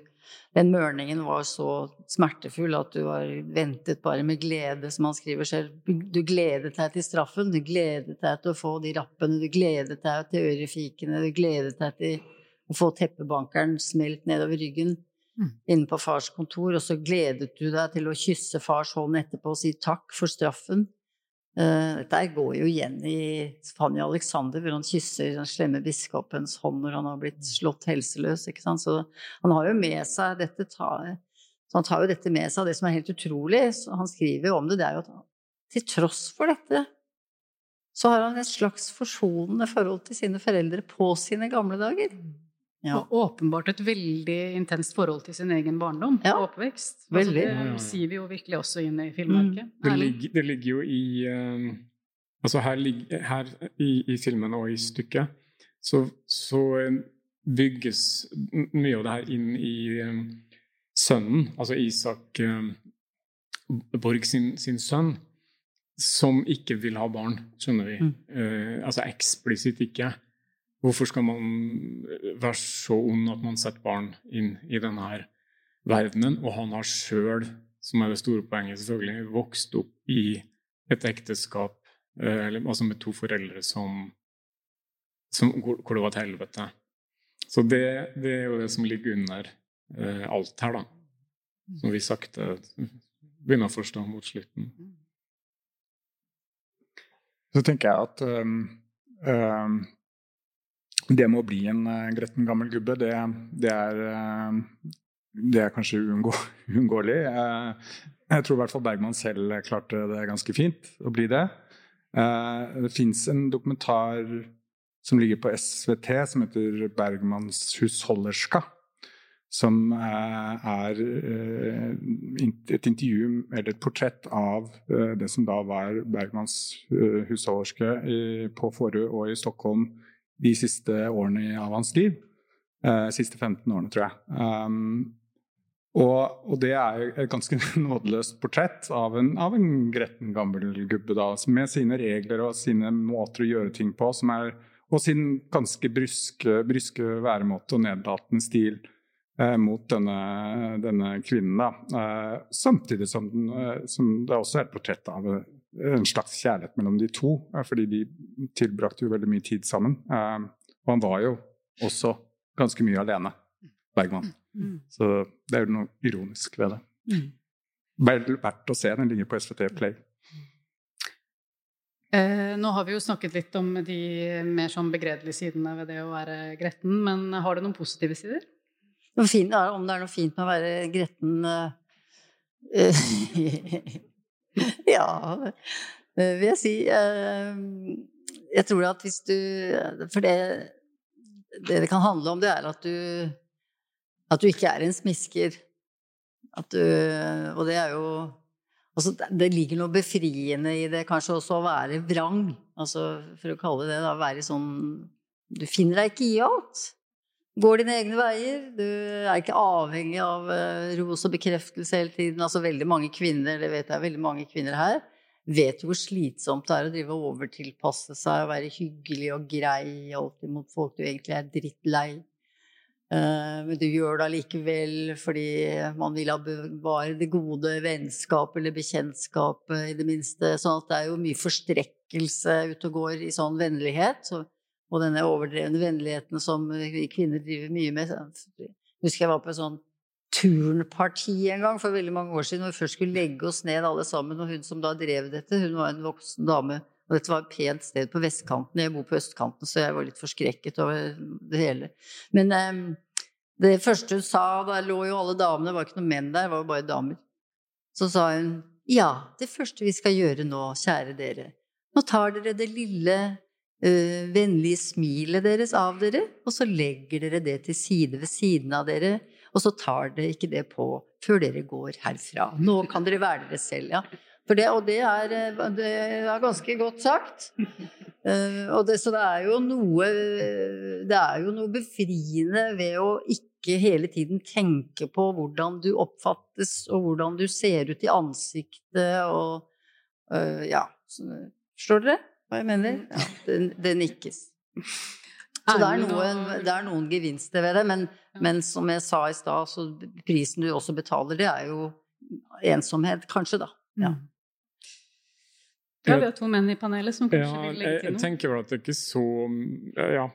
den mørningen var så smertefull at du var ventet bare med glede, som han skriver selv. Du gledet deg til straffen, du gledet deg til å få de rappene, du gledet deg til ørefikene, du gledet deg til å få teppebankeren smelt nedover ryggen. Inne på fars kontor, og så gledet du deg til å kysse fars hånd etterpå og si takk for straffen. Uh, dette går jo igjen i Fanny Alexander, hvor han kysser den slemme biskopens hånd når han har blitt slått helseløs. ikke sant? Så han har jo med seg dette så han tar jo dette med seg. Det som er helt utrolig, han skriver jo om det, det er jo at til tross for dette så har han et slags forsonende forhold til sine foreldre på sine gamle dager. Ja. Og åpenbart et veldig intenst forhold til sin egen barndom ja. og oppvekst. Altså, det sier vi jo virkelig også inn i filmverket. Mm. Det, ligger, det, ligger, jo i um, Altså her, her i, i, filmen og i stykket så, så, bygges mye av det her inn i um, sønnen, altså Isak um, Borg sin, sin, sønn, som ikke vil ha barn, skjønner vi. Mm. Uh, altså eksplisitt ikke. Hvorfor skal man eh, være så ond at man setter barn inn i denne verdenen? Og han har sjøl, som er det store poenget, selvfølgelig, vokst opp i et ekteskap eller, altså med to foreldre som, som hvor, det var et helvete. Så det, det, er jo det som ligger under eh, alt her, da. Som vi sakte begynner å forstå mot slutten. Så tenker jeg at um, um, det med å bli en uh, gretten gammel gubbe, det, det, er, uh, det er, kanskje uunngå, uunngåelig. Uh, jeg tror i hvert fall Bergman selv klarte det ganske fint å bli det. det fins en dokumentar som ligger på SVT, som heter 'Bergmans husholderska'. Som er et intervju, eller et portrett av det som da var Bergmans husholderske på Forø og i Stockholm de siste årene av hans liv. Uh, siste 15 årene, tror jeg. Um, og, og, det er et ganske nådeløst portrett av en, av en, gretten gammel gubbe, da, med sine regler og sine måter å gjøre ting på, er, og sin ganske bryske, bryske væremåte og nedlatende stil eh, mot denne, denne, kvinnen. Da. Eh, samtidig som, den, eh, som, det også er et portrett av en slags kjærlighet mellom de to, eh, fordi de tilbrakte jo veldig mye tid sammen. Eh, og han var jo også ganske mye alene, Bergman. Mm. Så det er jo noe ironisk ved det. Mm. Vel verdt å se. Den ligger på SVT Play. Eh, nå har vi jo snakket litt om de mer sånn begredelige sidene ved det å være gretten, men har det noen positive sider? Fint, om det er noe fint med å være gretten uh, ja, vil jeg si. Eh, jeg tror at hvis du For det det, det kan handle om, det er at du at du ikke er en smisker. Du Og det er jo Altså, det ligger noe befriende i det, kanskje også å være vrang. Altså, for å kalle det det, være sånn Du finner deg ikke i alt går dine egne veier. Du er ikke avhengig av uh, ros og bekreftelse hele tiden. Altså veldig mange kvinner, det vet jeg, veldig mange kvinner her, vet jo hvor slitsomt det er å drive og overtilpasse seg og være hyggelig og grei alltid mot folk du egentlig er drittlei. Uh, men du gjør det allikevel fordi man vil ha bevare det gode vennskapet eller bekjentskapet, i det minste. Sånn at det er jo mye forstrekkelse ute og går i sånn vennlighet. Så og denne overdrevne vennligheten som vi kvinner driver mye med. Jeg husker jeg var på et sånn turnparti en gang for veldig mange år siden, hvor vi først skulle legge oss ned alle sammen. Og hun som da drev dette, hun var en voksen dame. Og dette var et pent sted på vestkanten. Jeg bor på østkanten, så jeg var litt forskrekket over det hele. Men um, det første hun sa, da lå jo alle damene, det var ikke noen menn der, det var jo bare damer. Så sa hun Ja, det første vi skal gjøre nå, kjære dere Nå tar dere det lille, øh, vennlige smilet deres av dere, og så legger dere det til side ved siden av dere, og så tar dere ikke det på før dere går herfra. Nå kan dere være dere selv, ja. Det, og det er, eh, det er, ganske godt sagt. Uh, det, så det er jo noe Det er jo noe befriende ved å ikke hele tiden tenke på hvordan du oppfattes, og hvordan du ser ut i ansiktet, og uh, Ja. Forstår dere hva jeg mener? Ja, det, det nikkes. Så det er, noen, det er noen gevinster ved det, men, men som jeg sa i stad, så prisen du også betaler, det er jo ensomhet, kanskje, da. Ja. Mm. Ja, vi har to menn i panelet som kanskje ja, vil legge til noe. Jeg tenker vel at det ikke er så Ja,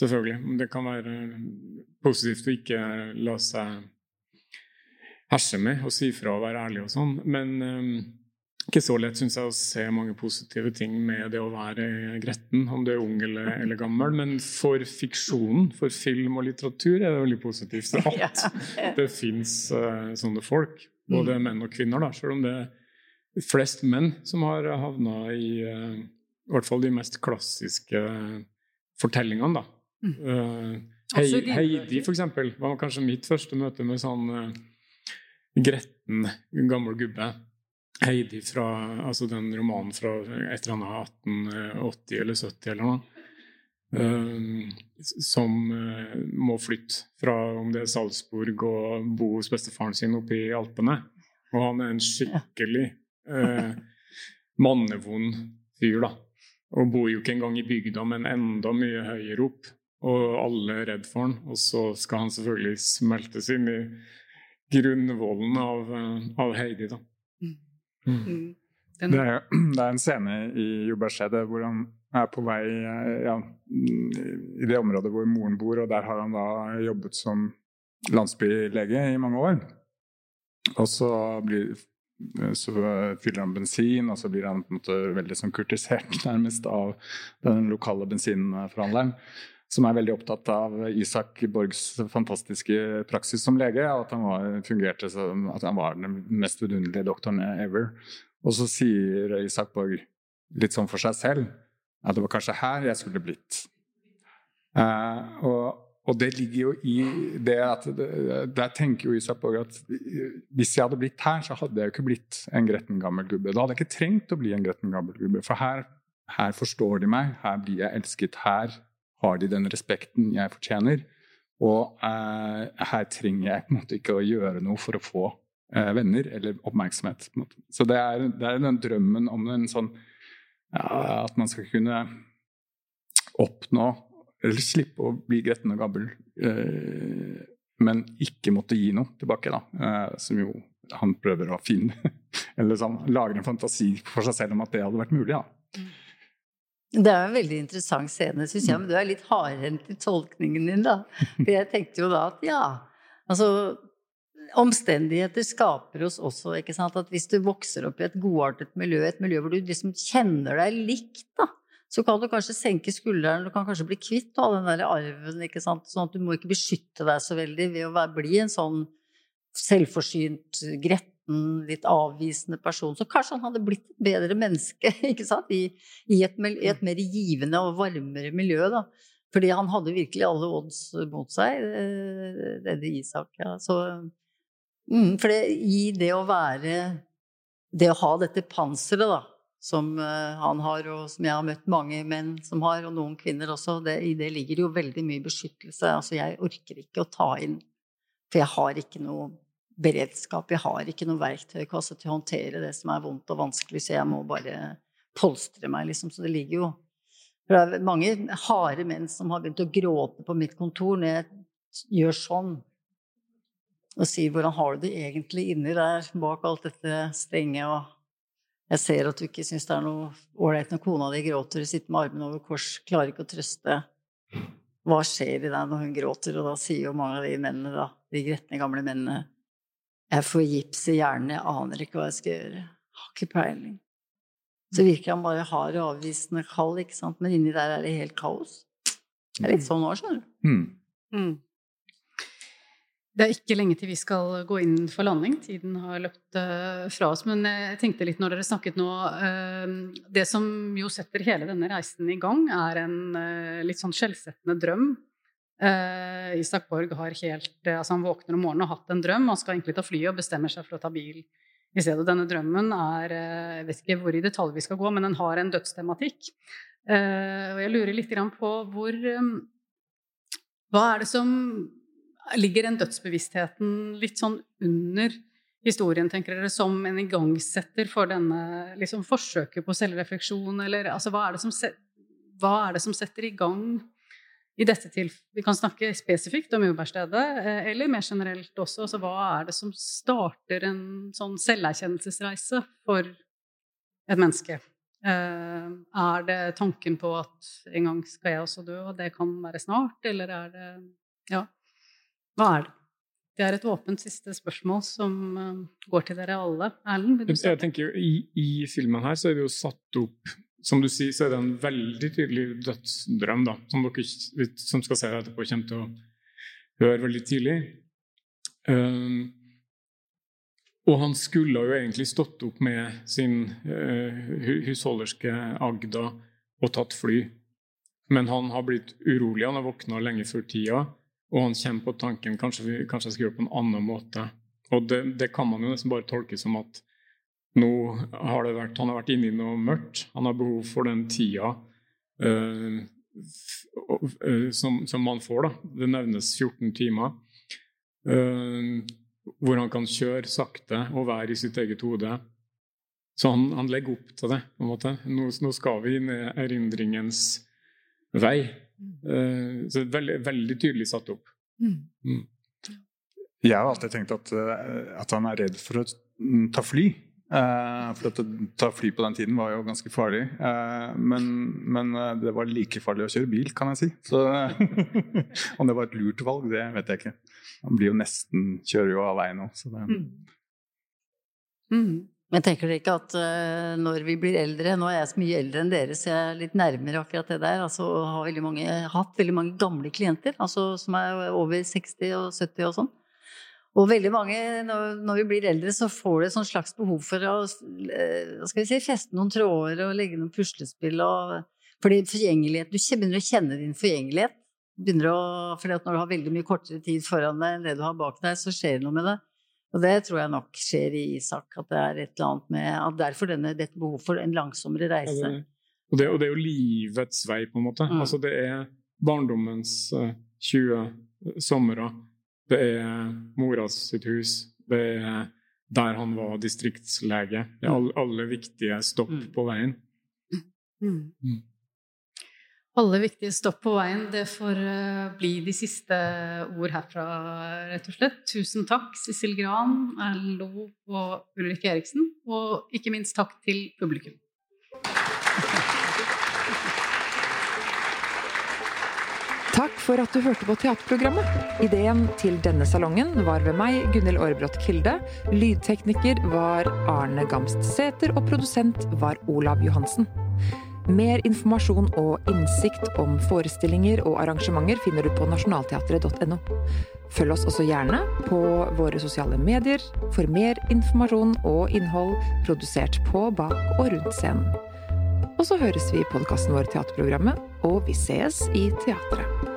selvfølgelig. Det kan være positivt å ikke la seg herse med og si fra og være ærlig og sånn, men um, ikke så lett, synes jeg, å se mange positive ting med det å være gretten, om du er ung eller, eller, gammel. Men for fiksjonen, for film og litteratur, er det veldig positivt at det fins uh, sånne folk. Både mm. menn og kvinner, da, selv om det er flest menn som har havna i uh, i hvert fall de mest klassiske fortellingene, da. Mm. Uh, Hei, Heidi, for eksempel, var kanskje mitt første møte med sånn uh, gretten gammel gubbe. Heidi fra altså den romanen fra et eller annet 1880 eller 70 eller noe. Uh, som uh, må flytte fra om det er Salzburg og bo hos bestefaren sin oppe i Alpene. Og han er en skikkelig uh, mannevond fyr, da. Og bor jo ikke engang i bygda, men enda mye høyere opp. Og alle er redd for han. Og så skal han selvfølgelig smeltes inn i grunnvollen av, av Heidi, da. Mm. Mm. Det, er, det, er, en scene i Jordbærstedet hvor han er på vei eh, ja, i det området hvor moren bor, og der har han da jobbet som landsbylege i mange år. Og så blir, Eh, så fyller han bensin, og så blir han på en måte veldig sånn kurtisert nærmest av den lokale bensinforhandleren. Som er veldig opptatt av Isak Borgs fantastiske praksis som lege. Og at han var, fungerte som at han var den mest vidunderlige doktoren ever. Og så sier Isak Borg litt sånn for seg selv at det var kanskje her jeg skulle blitt. Uh, og og det ligger jo i det at Der tenker jo Isak Borg at hvis jeg hadde blitt her, så hadde jeg jo ikke blitt en gretten gammel gubbe. Da hadde jeg ikke trengt å bli en gretten gammel gubbe, for her, her forstår de meg, her blir jeg elsket, her har de den respekten jeg fortjener. Og eh, her trenger jeg på en måte ikke å gjøre noe for å få eh, venner eller oppmerksomhet. Så det er, det er, den drømmen om en sånn ja, At man skal kunne oppnå eller slippe å bli gretten og gabbel, eh, men ikke måtte gi noe tilbake, da. Eh, som jo han prøver å finne. eller sånn, lager en fantasi for seg selv om at det hadde vært mulig, da. Det er en veldig interessant scene, syns jeg, men du er litt hardhendt i tolkningen din, da. For jeg tenkte jo da at ja, altså Omstendigheter skaper oss også, ikke sant. At hvis du vokser opp i et godartet miljø, et miljø hvor du liksom kjenner deg likt, da, så kan du kanskje senke skulderen, du kan kanskje bli kvitt all den der arven, ikke sant, sånn at du må ikke beskytte deg så veldig ved å bli en sånn selvforsynt, gretten, litt avvisende person. Så kanskje han hadde blitt et bedre menneske, ikke sant, i, i, et, et, mer givende og varmere miljø, da. Fordi han hadde virkelig alle odds mot seg, eh, denne Isak. Ja. Så, mm, for det, i det å være Det å ha dette panseret, da, som eh, han har, og som jeg har møtt mange menn som har, og noen kvinner også. Det, I det ligger jo veldig mye beskyttelse. Altså, jeg orker ikke å ta inn, for jeg har ikke noe beredskap, jeg har ikke noe verktøykasse til å håndtere det som er vondt og vanskelig, så jeg må bare polstre meg, liksom. Så det ligger jo For Det er mange harde menn som har begynt å gråte på mitt kontor når jeg gjør sånn. Og sier 'hvordan har du det egentlig inni der, bak alt dette strenge', og jeg ser at du ikke syns det er noe ålreit når kona di gråter, og sitter med armene over kors, klarer ikke å trøste. Hva skjer i deg når hun gråter? Og da sier jo mange av de mennene, da, de gretne, gamle mennene, jeg får gips i hjernen, jeg aner ikke hva jeg skal gjøre. Jeg har ikke peiling. Så virker han bare hard og avvisende kald, ikke sant, men inni der er det helt kaos. Det er litt sånn nå, skjønner du. Mm. Mm. Det er ikke lenge til vi skal gå inn for landing. Tiden har løpt uh, fra oss. Men jeg tenkte litt når dere snakket nå uh, Det som jo setter hele denne reisen i gang, er en litt sånn skjellsettende drøm. Isak Borg har helt Altså, han våkner om morgenen og har hatt en drøm. Han skal egentlig ta flyet og bestemmer seg for å ta bil i stedet. Denne drømmen er Jeg vet ikke hvor i detalj vi skal gå, men den har en dødstematikk. Og jeg lurer litt på hvor Hva er det som Ligger den dødsbevisstheten litt sånn under historien, tenker dere, som en igangsetter for denne liksom, forsøket på selvrefleksjon, eller altså, hva, er som hva er det som setter i gang i dette tilfellet, Vi kan snakke spesifikt om Jordbærstedet, eh, eller mer generelt også. Altså, hva er det som starter en sånn selverkjennelsesreise for et menneske? Eh, er det tanken på at en gang skal jeg også dø, og det kan være snart, eller er det Ja. Hva er det? Det er et åpent siste spørsmål som uh, går til dere alle. Erlend, vil du starte? Jeg tenker i, I filmen her så er det jo satt opp Som du sier, så er det en veldig tydelig dødsdrøm, da, som dere som skal se det etterpå, kommer til å høre veldig tidlig. Um, og han skulle jo egentlig stått opp med sin uh, husholderske Agda og tatt fly. Men han har blitt urolig. Han har våkna lenge før tida. Og han kommer på tanken kanskje, kanskje jeg skal gjøre det på en annen måte. Og det, det, kan man jo nesten bare tolke som at nå har det vært, han har vært inne i noe mørkt. Han har behov for den tida uh, som, som, man får. da. Det nevnes 14 timer. Uh, hvor han kan kjøre sakte og være i sitt eget hode. Så han, han legger opp til det. på en måte. Nå, nå skal vi ned erindringens vei. Uh, så veldig, veldig tydelig satt opp. Mm. Mm. Jeg har alltid tenkt at, eh, at, han er redd for å ta fly. Uh, for å ta fly på den tiden var jo ganske farlig. Uh, men, men det var like farlig å kjøre bil, kan jeg si. Så om det var et lurt valg, det vet jeg ikke. Man blir jo nesten kjører jo av veien nå, så det mm. mm. Men tenker dere ikke at når vi blir eldre Nå er jeg så mye eldre enn dere, så jeg er litt nærmere akkurat det der. Altså, har veldig mange, hatt veldig mange gamle klienter altså, som er over 60 og 70 og sånn. Og veldig mange, når, når, vi blir eldre, så får du et slags behov for å eh, hva skal vi si, feste noen tråder og legge noen puslespill. Og, fordi forgjengelighet, Du begynner å kjenne din forgjengelighet. Begynner å, fordi at når du har veldig mye kortere tid foran deg enn det du har bak deg, så skjer det noe med det. Og det tror jeg nok skjer i Isak, at det er et eller annet med at Derfor denne, dette behov for en langsommere reise. Ja, det, og, det, og, det, er jo livets vei, på en måte. Mm. Altså det er barndommens uh, 20 somre. Det er mora sitt hus. Det er der han var distriktslege. Det er alle, alle viktige stopp mm. på veien. Mm. mm. Alle viktige stopp på veien. Det får eh, bli de siste ord herfra, rett og slett. Tusen takk, Sissel Gran, Erlend Lo og Ulrik Eriksen. Og ikke minst takk til publikum. Takk for at du hørte på teaterprogrammet. Ideen til denne salongen var ved meg, Gunhild Aarebrot Kilde. Lydtekniker var Arne Gamst Sæter, og produsent var Olav Johansen. Mer informasjon og innsikt om forestillinger og arrangementer finner du på nasjonalteatret.no. Følg oss også gjerne på våre sosiale medier for mer informasjon og innhold produsert på, bak og rundt scenen. Og så høres vi i podkasten vår Teaterprogrammet, og vi sees i teatret.